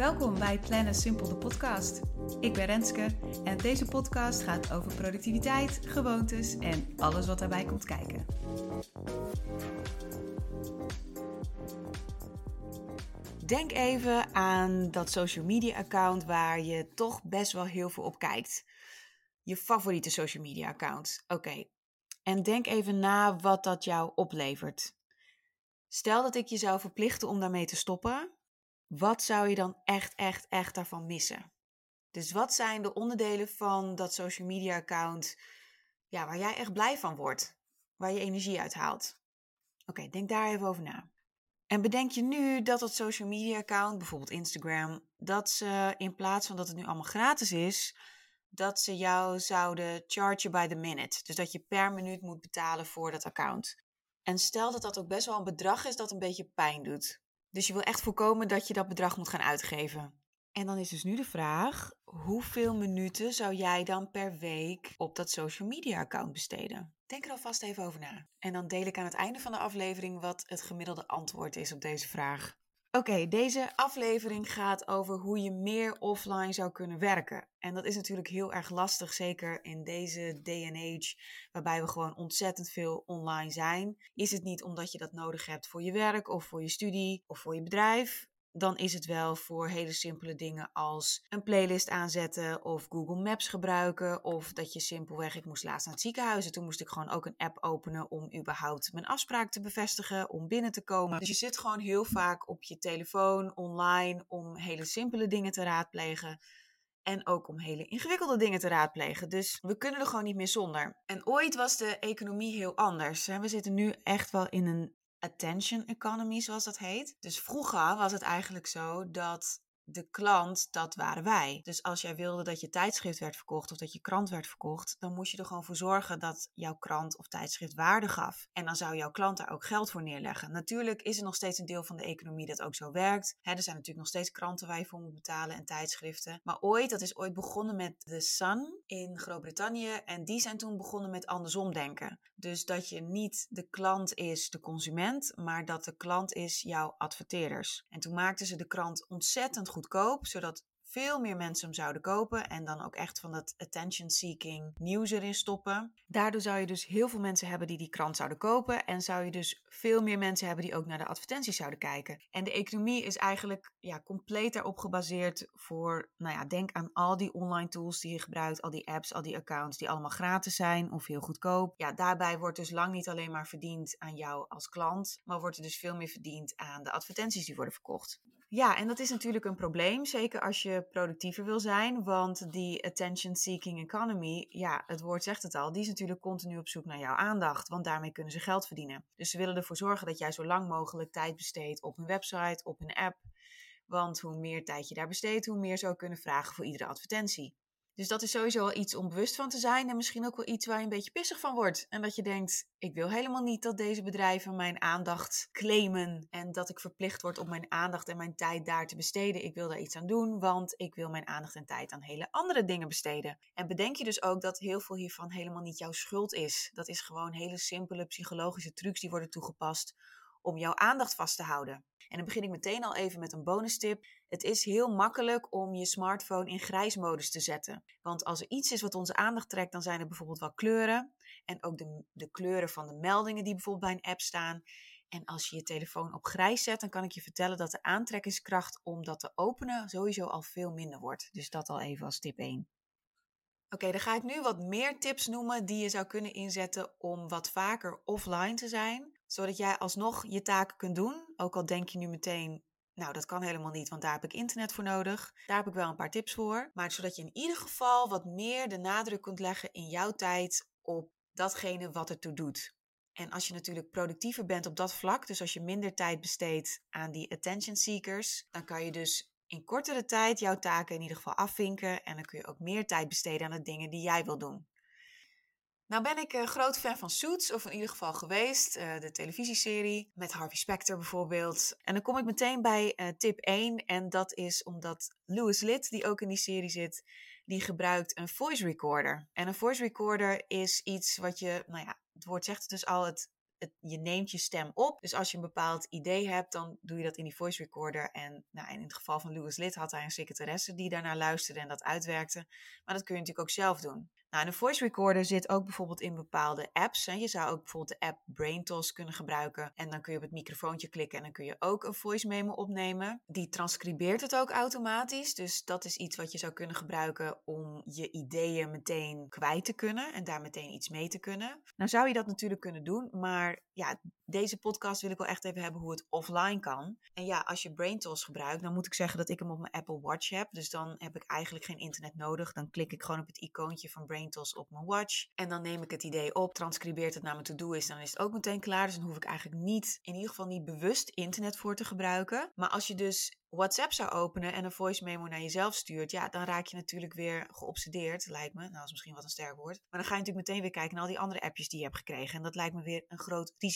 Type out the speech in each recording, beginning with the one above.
Welkom bij Plannen Simpel de podcast. Ik ben Renske en deze podcast gaat over productiviteit, gewoontes en alles wat daarbij komt kijken. Denk even aan dat social media account waar je toch best wel heel veel op kijkt. Je favoriete social media account. Oké. En denk even na wat dat jou oplevert. Stel dat ik je zou verplichten om daarmee te stoppen. Wat zou je dan echt, echt, echt daarvan missen? Dus wat zijn de onderdelen van dat social media account ja, waar jij echt blij van wordt? Waar je energie uit haalt? Oké, denk daar even over na. En bedenk je nu dat dat social media account, bijvoorbeeld Instagram, dat ze in plaats van dat het nu allemaal gratis is, dat ze jou zouden chargen by the minute. Dus dat je per minuut moet betalen voor dat account. En stel dat dat ook best wel een bedrag is dat een beetje pijn doet. Dus je wil echt voorkomen dat je dat bedrag moet gaan uitgeven. En dan is dus nu de vraag: hoeveel minuten zou jij dan per week op dat social media account besteden? Denk er alvast even over na. En dan deel ik aan het einde van de aflevering wat het gemiddelde antwoord is op deze vraag. Oké, deze aflevering gaat over hoe je meer offline zou kunnen werken. En dat is natuurlijk heel erg lastig, zeker in deze day and age, waarbij we gewoon ontzettend veel online zijn. Is het niet omdat je dat nodig hebt voor je werk of voor je studie of voor je bedrijf? Dan is het wel voor hele simpele dingen als een playlist aanzetten of Google Maps gebruiken. Of dat je simpelweg, ik moest laatst naar het ziekenhuis en toen moest ik gewoon ook een app openen om überhaupt mijn afspraak te bevestigen, om binnen te komen. Dus je zit gewoon heel vaak op je telefoon, online, om hele simpele dingen te raadplegen. En ook om hele ingewikkelde dingen te raadplegen. Dus we kunnen er gewoon niet meer zonder. En ooit was de economie heel anders. We zitten nu echt wel in een attention economy, zoals dat heet. Dus vroeger was het eigenlijk zo dat de klant, dat waren wij. Dus als jij wilde dat je tijdschrift werd verkocht of dat je krant werd verkocht, dan moest je er gewoon voor zorgen dat jouw krant of tijdschrift waarde gaf. En dan zou jouw klant daar ook geld voor neerleggen. Natuurlijk is er nog steeds een deel van de economie dat ook zo werkt. er zijn natuurlijk nog steeds kranten waar je voor moet betalen en tijdschriften. Maar ooit, dat is ooit begonnen met The Sun in Groot-Brittannië. En die zijn toen begonnen met andersom denken. Dus dat je niet de klant is de consument, maar dat de klant is jouw adverteerders. En toen maakten ze de krant ontzettend goed goedkoop, zodat veel meer mensen hem zouden kopen en dan ook echt van dat attention-seeking nieuws erin stoppen. Daardoor zou je dus heel veel mensen hebben die die krant zouden kopen en zou je dus veel meer mensen hebben die ook naar de advertenties zouden kijken. En de economie is eigenlijk ja, compleet daarop gebaseerd voor, nou ja, denk aan al die online tools die je gebruikt, al die apps, al die accounts die allemaal gratis zijn of heel goedkoop. Ja, daarbij wordt dus lang niet alleen maar verdiend aan jou als klant, maar wordt er dus veel meer verdiend aan de advertenties die worden verkocht. Ja, en dat is natuurlijk een probleem, zeker als je productiever wil zijn, want die attention-seeking economy, ja, het woord zegt het al, die is natuurlijk continu op zoek naar jouw aandacht, want daarmee kunnen ze geld verdienen. Dus ze willen ervoor zorgen dat jij zo lang mogelijk tijd besteedt op een website, op een app, want hoe meer tijd je daar besteedt, hoe meer ze kunnen vragen voor iedere advertentie. Dus dat is sowieso wel iets om bewust van te zijn en misschien ook wel iets waar je een beetje pissig van wordt. En dat je denkt, ik wil helemaal niet dat deze bedrijven mijn aandacht claimen en dat ik verplicht word om mijn aandacht en mijn tijd daar te besteden. Ik wil daar iets aan doen, want ik wil mijn aandacht en tijd aan hele andere dingen besteden. En bedenk je dus ook dat heel veel hiervan helemaal niet jouw schuld is. Dat is gewoon hele simpele psychologische trucs die worden toegepast om jouw aandacht vast te houden. En dan begin ik meteen al even met een bonus tip. Het is heel makkelijk om je smartphone in grijsmodus te zetten. Want als er iets is wat onze aandacht trekt, dan zijn er bijvoorbeeld wel kleuren. En ook de, de kleuren van de meldingen die bijvoorbeeld bij een app staan. En als je je telefoon op grijs zet, dan kan ik je vertellen dat de aantrekkingskracht om dat te openen sowieso al veel minder wordt. Dus dat al even als tip 1. Oké, dan ga ik nu wat meer tips noemen die je zou kunnen inzetten om wat vaker offline te zijn, zodat jij alsnog je taken kunt doen. Ook al denk je nu meteen, nou dat kan helemaal niet, want daar heb ik internet voor nodig. Daar heb ik wel een paar tips voor. Maar zodat je in ieder geval wat meer de nadruk kunt leggen in jouw tijd op datgene wat ertoe doet. En als je natuurlijk productiever bent op dat vlak, dus als je minder tijd besteedt aan die attention seekers, dan kan je dus in kortere tijd jouw taken in ieder geval afvinken en dan kun je ook meer tijd besteden aan de dingen die jij wil doen. Nou ben ik een groot fan van Suits, of in ieder geval geweest, uh, de televisieserie met Harvey Specter bijvoorbeeld. En dan kom ik meteen bij uh, tip 1 en dat is omdat Louis Litt, die ook in die serie zit, die gebruikt een voice recorder. En een voice recorder is iets wat je, nou ja, het woord zegt het dus al, het je neemt je stem op. Dus als je een bepaald idee hebt, dan doe je dat in die voice recorder. En nou, in het geval van Louis Lid had hij een secretaresse die daarnaar luisterde en dat uitwerkte. Maar dat kun je natuurlijk ook zelf doen. Nou, een voice recorder zit ook bijvoorbeeld in bepaalde apps. Hè. Je zou ook bijvoorbeeld de app BrainTos kunnen gebruiken. En dan kun je op het microfoontje klikken en dan kun je ook een voice memo opnemen. Die transcribeert het ook automatisch. Dus dat is iets wat je zou kunnen gebruiken om je ideeën meteen kwijt te kunnen en daar meteen iets mee te kunnen. Nou zou je dat natuurlijk kunnen doen, maar start ja, deze podcast wil ik wel echt even hebben hoe het offline kan. En ja, als je BrainTos gebruikt, dan moet ik zeggen dat ik hem op mijn Apple Watch heb. Dus dan heb ik eigenlijk geen internet nodig. Dan klik ik gewoon op het icoontje van BrainTos op mijn watch. En dan neem ik het idee op, transcribeert het naar mijn to-do is, dan is het ook meteen klaar. Dus dan hoef ik eigenlijk niet, in ieder geval niet bewust internet voor te gebruiken. Maar als je dus WhatsApp zou openen en een voice memo naar jezelf stuurt, ja, dan raak je natuurlijk weer geobsedeerd, lijkt me. Nou, dat is misschien wat een sterk woord. Maar dan ga je natuurlijk meteen weer kijken naar al die andere appjes die je hebt gekregen. En dat lijkt me weer een groot risico.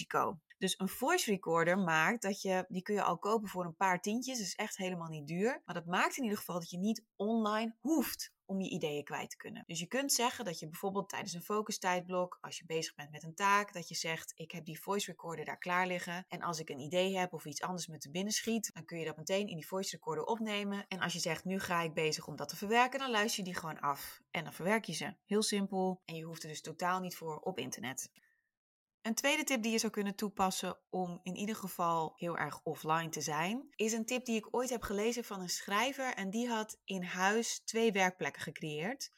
Dus een voice recorder maakt dat je, die kun je al kopen voor een paar tientjes. Is echt helemaal niet duur. Maar dat maakt in ieder geval dat je niet online hoeft om je ideeën kwijt te kunnen. Dus je kunt zeggen dat je bijvoorbeeld tijdens een focustijdblok, als je bezig bent met een taak, dat je zegt: Ik heb die voice recorder daar klaar liggen. En als ik een idee heb of iets anders me te binnen schiet, dan kun je dat meteen in die voice recorder opnemen. En als je zegt: Nu ga ik bezig om dat te verwerken, dan luister je die gewoon af. En dan verwerk je ze. Heel simpel. En je hoeft er dus totaal niet voor op internet. Een tweede tip die je zou kunnen toepassen om in ieder geval heel erg offline te zijn, is een tip die ik ooit heb gelezen van een schrijver en die had in huis twee werkplekken gecreëerd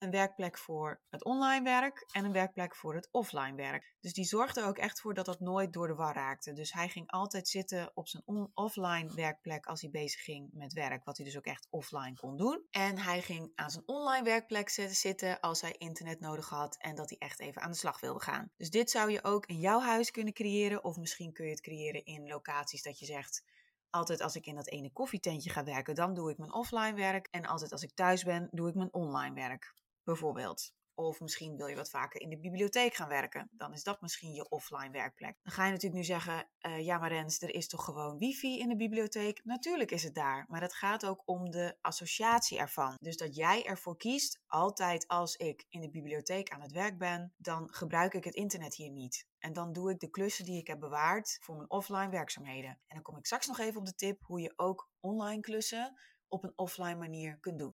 een werkplek voor het online werk en een werkplek voor het offline werk. Dus die zorgde er ook echt voor dat dat nooit door de war raakte. Dus hij ging altijd zitten op zijn offline werkplek als hij bezig ging met werk, wat hij dus ook echt offline kon doen. En hij ging aan zijn online werkplek zitten als hij internet nodig had en dat hij echt even aan de slag wilde gaan. Dus dit zou je ook in jouw huis kunnen creëren of misschien kun je het creëren in locaties dat je zegt altijd als ik in dat ene koffietentje ga werken, dan doe ik mijn offline werk. En altijd als ik thuis ben, doe ik mijn online werk bijvoorbeeld. Of misschien wil je wat vaker in de bibliotheek gaan werken. Dan is dat misschien je offline werkplek. Dan ga je natuurlijk nu zeggen: uh, Ja, maar Rens, er is toch gewoon wifi in de bibliotheek? Natuurlijk is het daar. Maar het gaat ook om de associatie ervan. Dus dat jij ervoor kiest: altijd als ik in de bibliotheek aan het werk ben, dan gebruik ik het internet hier niet. En dan doe ik de klussen die ik heb bewaard voor mijn offline werkzaamheden. En dan kom ik straks nog even op de tip hoe je ook online klussen op een offline manier kunt doen.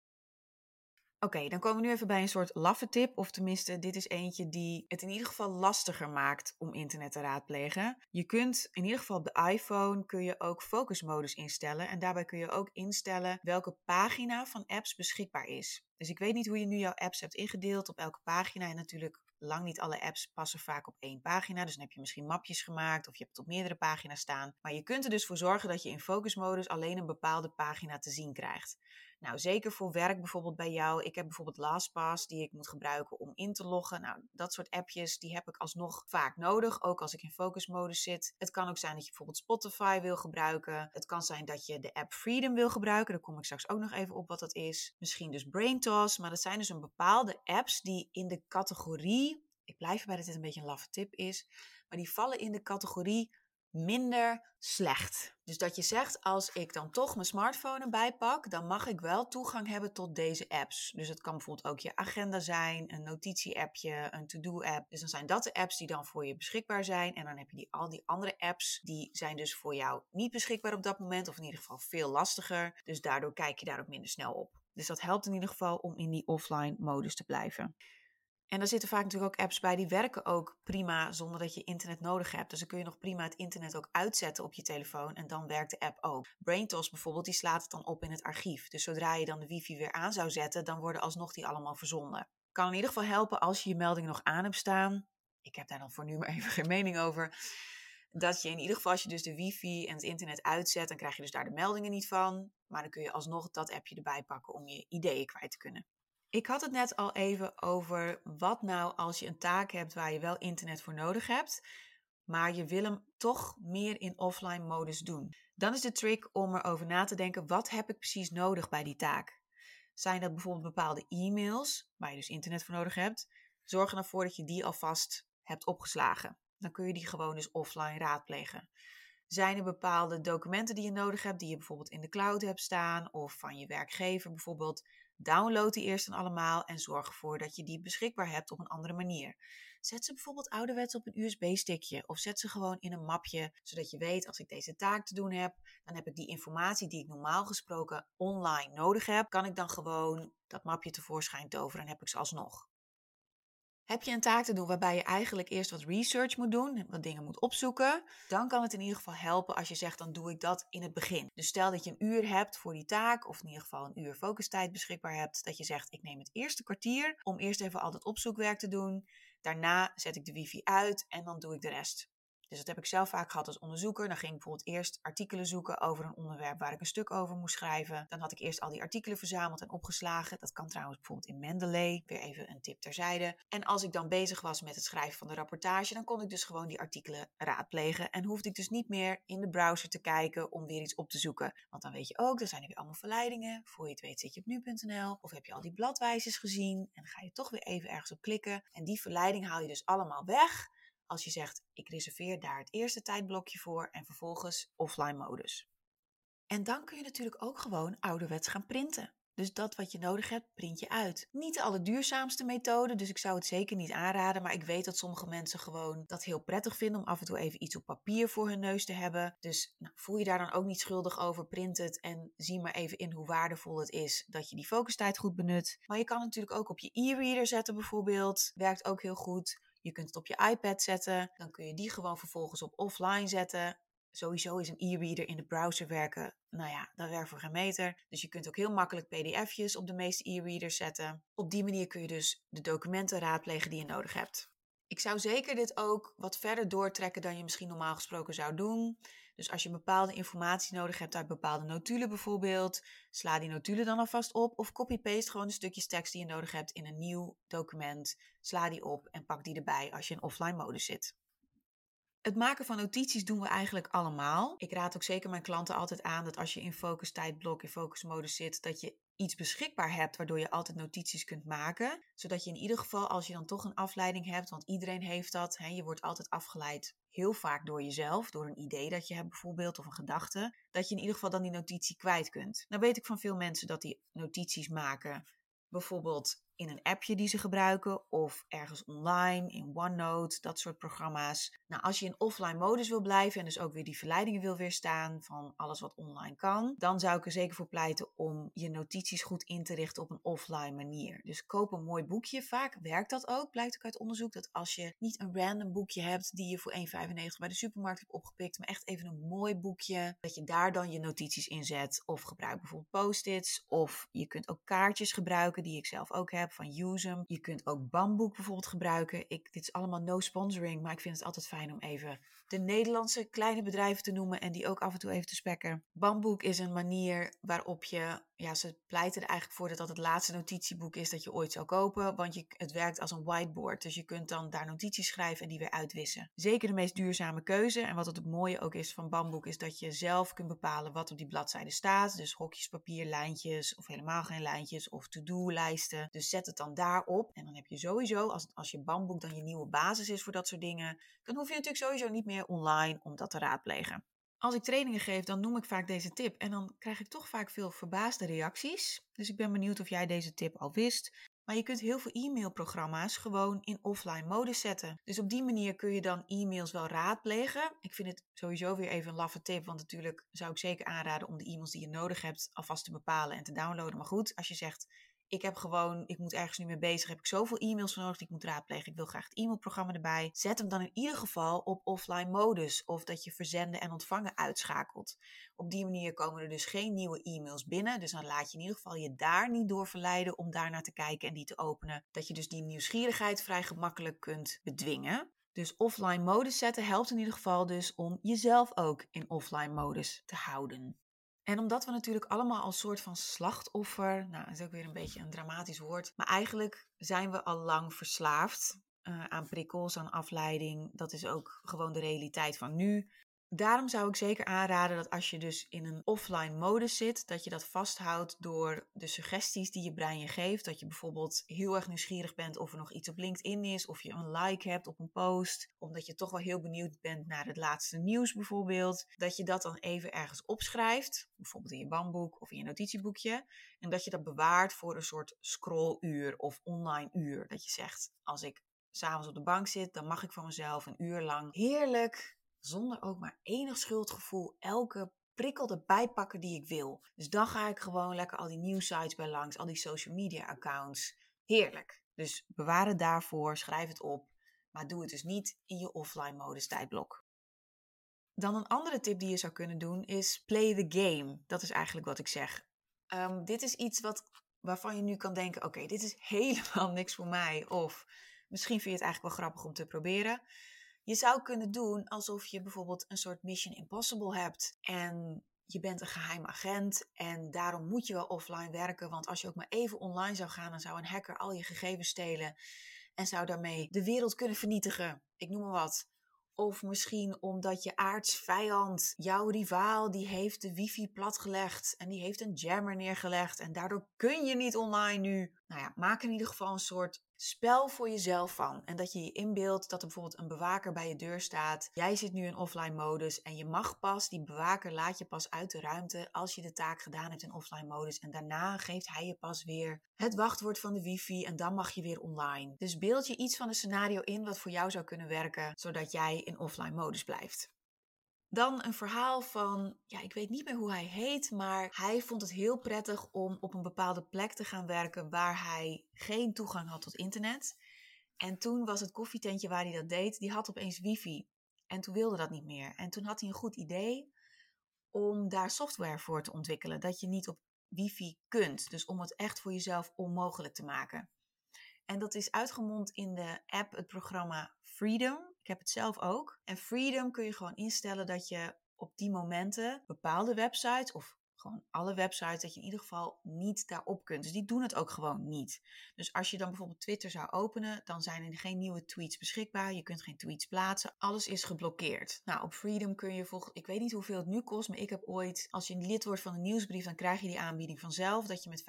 Oké, dan komen we nu even bij een soort laffe tip. Of tenminste, dit is eentje die het in ieder geval lastiger maakt om internet te raadplegen. Je kunt in ieder geval op de iPhone kun je ook focusmodus instellen. En daarbij kun je ook instellen welke pagina van apps beschikbaar is. Dus ik weet niet hoe je nu jouw apps hebt ingedeeld, op elke pagina. En natuurlijk lang niet alle apps passen vaak op één pagina. Dus dan heb je misschien mapjes gemaakt of je hebt het op meerdere pagina's staan. Maar je kunt er dus voor zorgen dat je in focusmodus alleen een bepaalde pagina te zien krijgt. Nou, zeker voor werk bijvoorbeeld bij jou. Ik heb bijvoorbeeld LastPass die ik moet gebruiken om in te loggen. Nou, dat soort appjes die heb ik alsnog vaak nodig, ook als ik in focusmodus zit. Het kan ook zijn dat je bijvoorbeeld Spotify wil gebruiken. Het kan zijn dat je de app Freedom wil gebruiken. Daar kom ik straks ook nog even op wat dat is. Misschien dus BrainToss, maar dat zijn dus een bepaalde apps die in de categorie, ik blijf erbij dat dit een beetje een laffe tip is, maar die vallen in de categorie minder slecht. Dus dat je zegt, als ik dan toch mijn smartphone erbij pak, dan mag ik wel toegang hebben tot deze apps. Dus het kan bijvoorbeeld ook je agenda zijn, een notitie-appje, een to-do-app. Dus dan zijn dat de apps die dan voor je beschikbaar zijn. En dan heb je die, al die andere apps, die zijn dus voor jou niet beschikbaar op dat moment, of in ieder geval veel lastiger. Dus daardoor kijk je daar ook minder snel op. Dus dat helpt in ieder geval om in die offline modus te blijven. En er zitten vaak natuurlijk ook apps bij die werken ook prima zonder dat je internet nodig hebt. Dus dan kun je nog prima het internet ook uitzetten op je telefoon en dan werkt de app ook. BrainTos bijvoorbeeld, die slaat het dan op in het archief. Dus zodra je dan de wifi weer aan zou zetten, dan worden alsnog die allemaal verzonden. Kan in ieder geval helpen als je je meldingen nog aan hebt staan. Ik heb daar dan voor nu maar even geen mening over. Dat je in ieder geval, als je dus de wifi en het internet uitzet, dan krijg je dus daar de meldingen niet van. Maar dan kun je alsnog dat appje erbij pakken om je ideeën kwijt te kunnen. Ik had het net al even over wat nou als je een taak hebt waar je wel internet voor nodig hebt, maar je wil hem toch meer in offline modus doen. Dan is de trick om erover na te denken: wat heb ik precies nodig bij die taak? Zijn dat bijvoorbeeld bepaalde e-mails waar je dus internet voor nodig hebt? Zorg er ervoor dat je die alvast hebt opgeslagen. Dan kun je die gewoon dus offline raadplegen. Zijn er bepaalde documenten die je nodig hebt, die je bijvoorbeeld in de cloud hebt staan, of van je werkgever bijvoorbeeld? Download die eerst en allemaal en zorg ervoor dat je die beschikbaar hebt op een andere manier. Zet ze bijvoorbeeld ouderwets op een USB-stickje of zet ze gewoon in een mapje, zodat je weet als ik deze taak te doen heb, dan heb ik die informatie die ik normaal gesproken online nodig heb, kan ik dan gewoon dat mapje tevoorschijn toveren en heb ik ze alsnog. Heb je een taak te doen waarbij je eigenlijk eerst wat research moet doen, wat dingen moet opzoeken, dan kan het in ieder geval helpen als je zegt dan doe ik dat in het begin. Dus stel dat je een uur hebt voor die taak, of in ieder geval een uur focustijd beschikbaar hebt, dat je zegt ik neem het eerste kwartier om eerst even al dat opzoekwerk te doen. Daarna zet ik de wifi uit en dan doe ik de rest. Dus dat heb ik zelf vaak gehad als onderzoeker. Dan ging ik bijvoorbeeld eerst artikelen zoeken over een onderwerp waar ik een stuk over moest schrijven. Dan had ik eerst al die artikelen verzameld en opgeslagen. Dat kan trouwens bijvoorbeeld in Mendeley. Weer even een tip terzijde. En als ik dan bezig was met het schrijven van de rapportage, dan kon ik dus gewoon die artikelen raadplegen. En hoefde ik dus niet meer in de browser te kijken om weer iets op te zoeken. Want dan weet je ook, er zijn er weer allemaal verleidingen. Voor je het weet zit je op nu.nl. Of heb je al die bladwijzers gezien. En ga je toch weer even ergens op klikken. En die verleiding haal je dus allemaal weg als je zegt ik reserveer daar het eerste tijdblokje voor en vervolgens offline modus. En dan kun je natuurlijk ook gewoon ouderwets gaan printen. Dus dat wat je nodig hebt, print je uit. Niet de allerduurzaamste methode, dus ik zou het zeker niet aanraden. Maar ik weet dat sommige mensen gewoon dat heel prettig vinden om af en toe even iets op papier voor hun neus te hebben. Dus nou, voel je daar dan ook niet schuldig over, print het en zie maar even in hoe waardevol het is dat je die focustijd goed benut. Maar je kan natuurlijk ook op je e-reader zetten bijvoorbeeld. Werkt ook heel goed. Je kunt het op je iPad zetten. Dan kun je die gewoon vervolgens op offline zetten. Sowieso is een e-reader in de browser werken. Nou ja, dat werkt voor geen meter. Dus je kunt ook heel makkelijk pdf'jes op de meeste e-readers zetten. Op die manier kun je dus de documenten raadplegen die je nodig hebt. Ik zou zeker dit ook wat verder doortrekken dan je misschien normaal gesproken zou doen. Dus als je bepaalde informatie nodig hebt uit bepaalde notulen bijvoorbeeld, sla die notulen dan alvast op of copy-paste gewoon de stukjes tekst die je nodig hebt in een nieuw document. Sla die op en pak die erbij als je in offline modus zit. Het maken van notities doen we eigenlijk allemaal. Ik raad ook zeker mijn klanten altijd aan dat als je in focus tijdblok, in focus modus zit, dat je iets beschikbaar hebt waardoor je altijd notities kunt maken. Zodat je in ieder geval, als je dan toch een afleiding hebt, want iedereen heeft dat, hè, je wordt altijd afgeleid heel vaak door jezelf, door een idee dat je hebt bijvoorbeeld of een gedachte, dat je in ieder geval dan die notitie kwijt kunt. Nou weet ik van veel mensen dat die notities maken bijvoorbeeld in een appje die ze gebruiken of ergens online, in OneNote, dat soort programma's. Nou, als je in offline modus wil blijven en dus ook weer die verleidingen wil weerstaan van alles wat online kan, dan zou ik er zeker voor pleiten om je notities goed in te richten op een offline manier. Dus koop een mooi boekje. Vaak werkt dat ook, blijkt ook uit onderzoek, dat als je niet een random boekje hebt die je voor 1,95 bij de supermarkt hebt opgepikt, maar echt even een mooi boekje, dat je daar dan je notities in zet. Of gebruik bijvoorbeeld post-its, of je kunt ook kaartjes gebruiken die ik zelf ook heb van Usem. Je kunt ook Bamboek bijvoorbeeld gebruiken. Ik, dit is allemaal no sponsoring, maar ik vind het altijd fijn om even de Nederlandse kleine bedrijven te noemen en die ook af en toe even te spekken. Bamboek is een manier waarop je, ja, ze pleiten er eigenlijk voor dat dat het laatste notitieboek is dat je ooit zou kopen, want je, het werkt als een whiteboard. Dus je kunt dan daar notities schrijven en die weer uitwissen. Zeker de meest duurzame keuze. En wat het mooie ook is van Bamboek is dat je zelf kunt bepalen wat op die bladzijde staat. Dus hokjes papier, lijntjes of helemaal geen lijntjes of to-do-lijsten. Dus zet het dan daarop en dan heb je sowieso, als, als je Bamboek dan je nieuwe basis is voor dat soort dingen, dan hoef je natuurlijk sowieso niet meer online om dat te raadplegen. Als ik trainingen geef, dan noem ik vaak deze tip en dan krijg ik toch vaak veel verbaasde reacties. Dus ik ben benieuwd of jij deze tip al wist. Maar je kunt heel veel e-mailprogramma's gewoon in offline modus zetten. Dus op die manier kun je dan e-mails wel raadplegen. Ik vind het sowieso weer even een laffe tip, want natuurlijk zou ik zeker aanraden om de e-mails die je nodig hebt alvast te bepalen en te downloaden. Maar goed, als je zegt ik heb gewoon, ik moet ergens nu mee bezig, heb ik zoveel e-mails nodig die ik moet raadplegen. Ik wil graag het e-mailprogramma erbij. Zet hem dan in ieder geval op offline modus of dat je verzenden en ontvangen uitschakelt. Op die manier komen er dus geen nieuwe e-mails binnen. Dus dan laat je in ieder geval je daar niet door verleiden om daar naar te kijken en die te openen. Dat je dus die nieuwsgierigheid vrij gemakkelijk kunt bedwingen. Dus offline modus zetten helpt in ieder geval dus om jezelf ook in offline modus te houden. En omdat we natuurlijk allemaal als soort van slachtoffer, nou, dat is ook weer een beetje een dramatisch woord, maar eigenlijk zijn we al lang verslaafd uh, aan prikkels, aan afleiding. Dat is ook gewoon de realiteit van nu daarom zou ik zeker aanraden dat als je dus in een offline modus zit, dat je dat vasthoudt door de suggesties die je brein je geeft. Dat je bijvoorbeeld heel erg nieuwsgierig bent of er nog iets op LinkedIn is, of je een like hebt op een post, omdat je toch wel heel benieuwd bent naar het laatste nieuws bijvoorbeeld. Dat je dat dan even ergens opschrijft, bijvoorbeeld in je bamboek of in je notitieboekje. En dat je dat bewaart voor een soort scrolluur of online uur. Dat je zegt, als ik s'avonds op de bank zit, dan mag ik van mezelf een uur lang heerlijk, zonder ook maar enig schuldgevoel, elke prikkel erbij pakken die ik wil. Dus dan ga ik gewoon lekker al die nieuwsites bij langs, al die social media accounts. Heerlijk. Dus bewaar het daarvoor, schrijf het op, maar doe het dus niet in je offline modus tijdblok. Dan een andere tip die je zou kunnen doen is play the game. Dat is eigenlijk wat ik zeg. Ehm, dit is iets wat, waarvan je nu kan denken: oké, dit is helemaal niks voor mij. Of misschien vind je het eigenlijk wel grappig om te proberen. Je zou kunnen doen alsof je bijvoorbeeld een soort Mission Impossible hebt. En je bent een geheim agent en daarom moet je wel offline werken. Want als je ook maar even online zou gaan, dan zou een hacker al je gegevens stelen. En zou daarmee de wereld kunnen vernietigen. Ik noem maar wat. Of misschien omdat je aardsvijand, jouw rivaal, die heeft de wifi platgelegd en die heeft een jammer neergelegd en daardoor kun je niet online nu. Nou ja, maak in ieder geval een soort spel voor jezelf van. En dat je je inbeeldt dat er bijvoorbeeld een bewaker bij je deur staat. Jij zit nu in offline modus en je mag pas, die bewaker laat je pas uit de ruimte als je de taak gedaan hebt in offline modus. En daarna geeft hij je pas weer het wachtwoord van de wifi en dan mag je weer online. Dus beeld je iets van een scenario in wat voor jou zou kunnen werken, zodat jij in offline modus blijft. Dan een verhaal van, ja, ik weet niet meer hoe hij heet, maar hij vond het heel prettig om op een bepaalde plek te gaan werken waar hij geen toegang had tot internet. En toen was het koffietentje waar hij dat deed, die had opeens wifi. En toen wilde dat niet meer. En toen had hij een goed idee om daar software voor te ontwikkelen, dat je niet op wifi kunt. Dus om het echt voor jezelf onmogelijk te maken. En dat is uitgemond in de app, het programma Freedom. Ik heb het zelf ook. En Freedom kun je gewoon instellen dat je op die momenten bepaalde websites of gewoon alle websites, dat je in ieder geval niet daarop kunt. Dus die doen het ook gewoon niet. Dus als je dan bijvoorbeeld Twitter zou openen, dan zijn er geen nieuwe tweets beschikbaar. Je kunt geen tweets plaatsen. Alles is geblokkeerd. Nou, op Freedom kun je volgens, ik weet niet hoeveel het nu kost, maar ik heb ooit, als je lid wordt van een nieuwsbrief, dan krijg je die aanbieding vanzelf, dat je met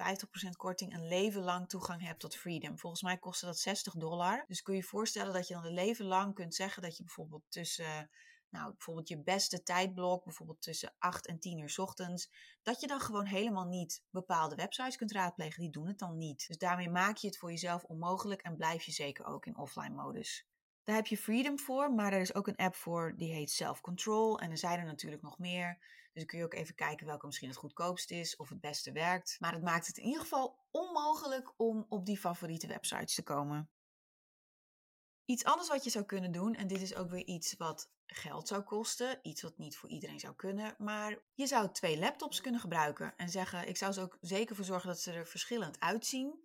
50% korting een leven lang toegang hebt tot Freedom. Volgens mij kostte dat 60 dollar. Dus kun je je voorstellen dat je dan een leven lang kunt zeggen dat je bijvoorbeeld tussen nou, bijvoorbeeld je beste tijdblok, bijvoorbeeld tussen 8 en 10 uur s ochtends, dat je dan gewoon helemaal niet bepaalde websites kunt raadplegen. Die doen het dan niet. Dus daarmee maak je het voor jezelf onmogelijk en blijf je zeker ook in offline modus. Daar heb je Freedom voor, maar er is ook een app voor die heet Self Control. En er zijn er natuurlijk nog meer. Dus dan kun je ook even kijken welke misschien het goedkoopst is of het beste werkt. Maar het maakt het in ieder geval onmogelijk om op die favoriete websites te komen. Iets anders wat je zou kunnen doen, en dit is ook weer iets wat geld zou kosten, iets wat niet voor iedereen zou kunnen, maar je zou twee laptops kunnen gebruiken en zeggen: ik zou ze ook zeker voor zorgen dat ze er verschillend uitzien.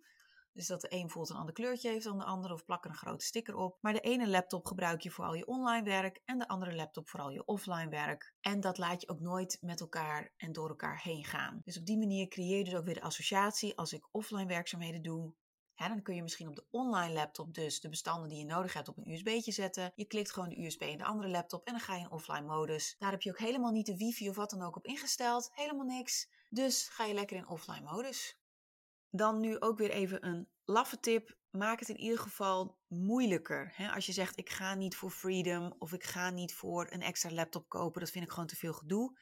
Dus dat de een bijvoorbeeld een ander kleurtje heeft dan de andere of plak er een grote sticker op. Maar de ene laptop gebruik je voor al je online werk en de andere laptop voor al je offline werk. En dat laat je ook nooit met elkaar en door elkaar heen gaan. Dus op die manier creëer je dus ook weer de associatie. Als ik offline werkzaamheden doe, dan kun je misschien op de online laptop dus de bestanden die je nodig hebt op een USB'tje zetten. Je klikt gewoon de USB in de andere laptop en dan ga je in offline modus. Daar heb je ook helemaal niet de wifi of wat dan ook op ingesteld. Helemaal niks. Dus ga je lekker in offline modus. Dan nu ook weer even een laffe tip. Maak het in ieder geval moeilijker. Als je zegt ik ga niet voor freedom of ik ga niet voor een extra laptop kopen. Dat vind ik gewoon te veel gedoe.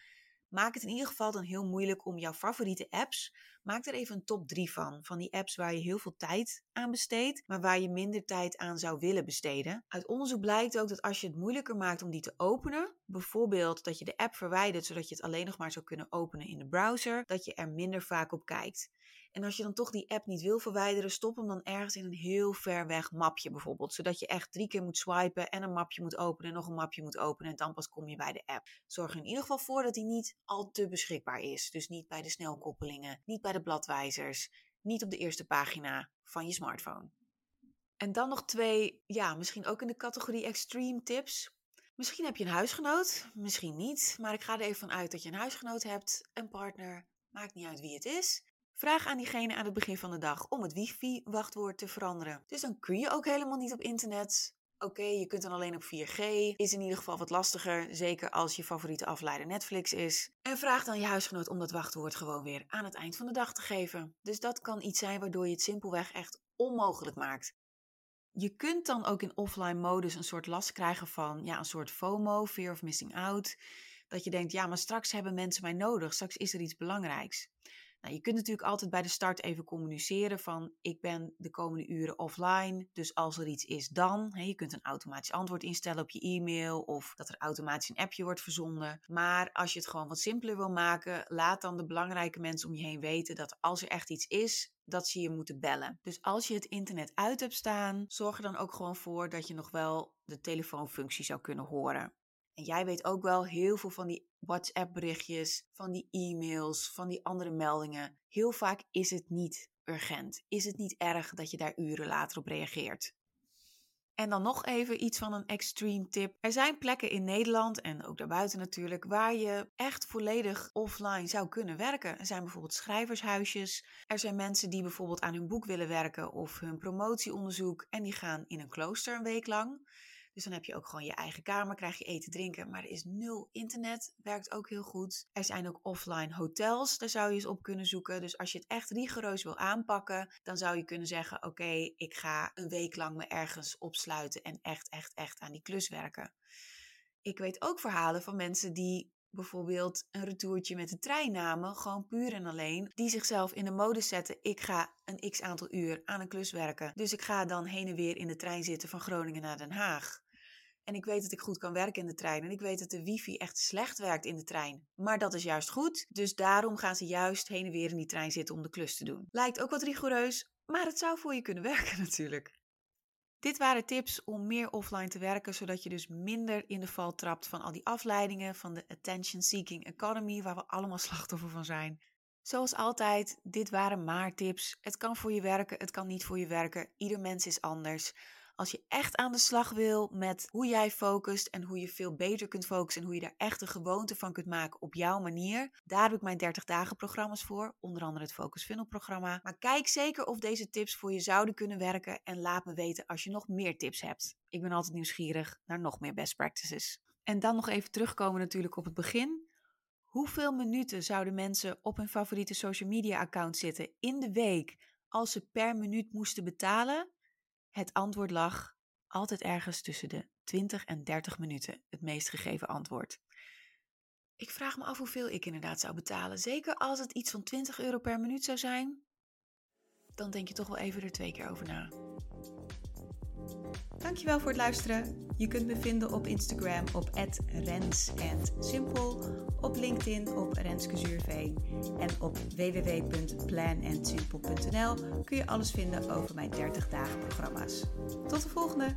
Maak het in ieder geval dan heel moeilijk om jouw favoriete apps. Maak er even een top 3 van. Van die apps waar je heel veel tijd aan besteedt, maar waar je minder tijd aan zou willen besteden. Uit onderzoek blijkt ook dat als je het moeilijker maakt om die te openen, bijvoorbeeld dat je de app verwijdert zodat je het alleen nog maar zou kunnen openen in de browser, dat je er minder vaak op kijkt. En als je dan toch die app niet wil verwijderen, stop hem dan ergens in een heel ver weg mapje bijvoorbeeld. Zodat je echt drie keer moet swipen en een mapje moet openen en nog een mapje moet openen en dan pas kom je bij de app. Zorg er in ieder geval voor dat die niet al te beschikbaar is. Dus niet bij de snelkoppelingen, niet bij de bladwijzers, niet op de eerste pagina van je smartphone. En dan nog twee, ja, misschien ook in de categorie extreme tips. Misschien heb je een huisgenoot, misschien niet, maar ik ga er even van uit dat je een huisgenoot hebt, een partner, maakt niet uit wie het is. Vraag aan diegene aan het begin van de dag om het wifi-wachtwoord te veranderen. Dus dan kun je ook helemaal niet op internet. Oké, je kunt dan alleen op 4G. Is in ieder geval wat lastiger, zeker als je favoriete afleider Netflix is. En vraag dan je huisgenoot om dat wachtwoord gewoon weer aan het eind van de dag te geven. Dus dat kan iets zijn waardoor je het simpelweg echt onmogelijk maakt. Je kunt dan ook in offline modus een soort last krijgen van ja, een soort FOMO, fear of missing out. Dat je denkt, ja, maar straks hebben mensen mij nodig, straks is er iets belangrijks. Nou, je kunt natuurlijk altijd bij de start even communiceren van ik ben de komende uren offline. Dus als er iets is dan. Je kunt een automatisch antwoord instellen op je e-mail of dat er automatisch een appje wordt verzonden. Maar als je het gewoon wat simpeler wil maken, laat dan de belangrijke mensen om je heen weten dat als er echt iets is, dat ze je moeten bellen. Dus als je het internet uit hebt staan, zorg er dan ook gewoon voor dat je nog wel de telefoonfunctie zou kunnen horen. En jij weet ook wel heel veel van die WhatsApp-berichtjes, van die e-mails, van die andere meldingen. Heel vaak is het niet urgent. Is het niet erg dat je daar uren later op reageert? En dan nog even iets van een extreme tip. Er zijn plekken in Nederland en ook daarbuiten natuurlijk waar je echt volledig offline zou kunnen werken. Er zijn bijvoorbeeld schrijvershuisjes. Er zijn mensen die bijvoorbeeld aan hun boek willen werken of hun promotieonderzoek en die gaan in een klooster een week lang. Dus dan heb je ook gewoon je eigen kamer, krijg je eten, drinken. Maar er is nul internet, werkt ook heel goed. Er zijn ook offline hotels, daar zou je eens op kunnen zoeken. Dus als je het echt rigoureus wil aanpakken, dan zou je kunnen zeggen: Oké, ik ga een week lang me ergens opsluiten en echt, echt, echt aan die klus werken. Ik weet ook verhalen van mensen die bijvoorbeeld een retourtje met de trein namen, gewoon puur en alleen, die zichzelf in de mode zetten: ik ga een x aantal uur aan een klus werken. Dus ik ga dan heen en weer in de trein zitten van Groningen naar Den Haag. En ik weet dat ik goed kan werken in de trein. En ik weet dat de wifi echt slecht werkt in de trein. Maar dat is juist goed. Dus daarom gaan ze juist heen en weer in die trein zitten om de klus te doen. Lijkt ook wat rigoureus, maar het zou voor je kunnen werken natuurlijk. Dit waren tips om meer offline te werken, zodat je dus minder in de val trapt van al die afleidingen van de attention seeking economy, waar we allemaal slachtoffer van zijn. Zoals altijd, dit waren maar tips. Het kan voor je werken, het kan niet voor je werken. Ieder mens is anders. Als je echt aan de slag wil met hoe jij focust en hoe je veel beter kunt focussen en hoe je daar echt een gewoonte van kunt maken op jouw manier, daar heb ik mijn 30 dagen programma's voor, onder andere het Focus Funnel programma. Maar kijk zeker of deze tips voor je zouden kunnen werken en laat me weten als je nog meer tips hebt. Ik ben altijd nieuwsgierig naar nog meer best practices. En dan nog even terugkomen natuurlijk op het begin. Hoeveel minuten zouden mensen op hun favoriete social media account zitten in de week als ze per minuut moesten betalen? Het antwoord lag altijd ergens tussen de 20 en 30 minuten, het meest gegeven antwoord. Ik vraag me af hoeveel ik inderdaad zou betalen. Zeker als het iets van 20 euro per minuut zou zijn, dan denk je toch wel even er twee keer over na. Dankjewel voor het luisteren. Je kunt me vinden op Instagram op @rens_simpel, op LinkedIn op Renske Zuurveen en op www.planandsimpel.nl kun je alles vinden over mijn 30 dagen programma's. Tot de volgende!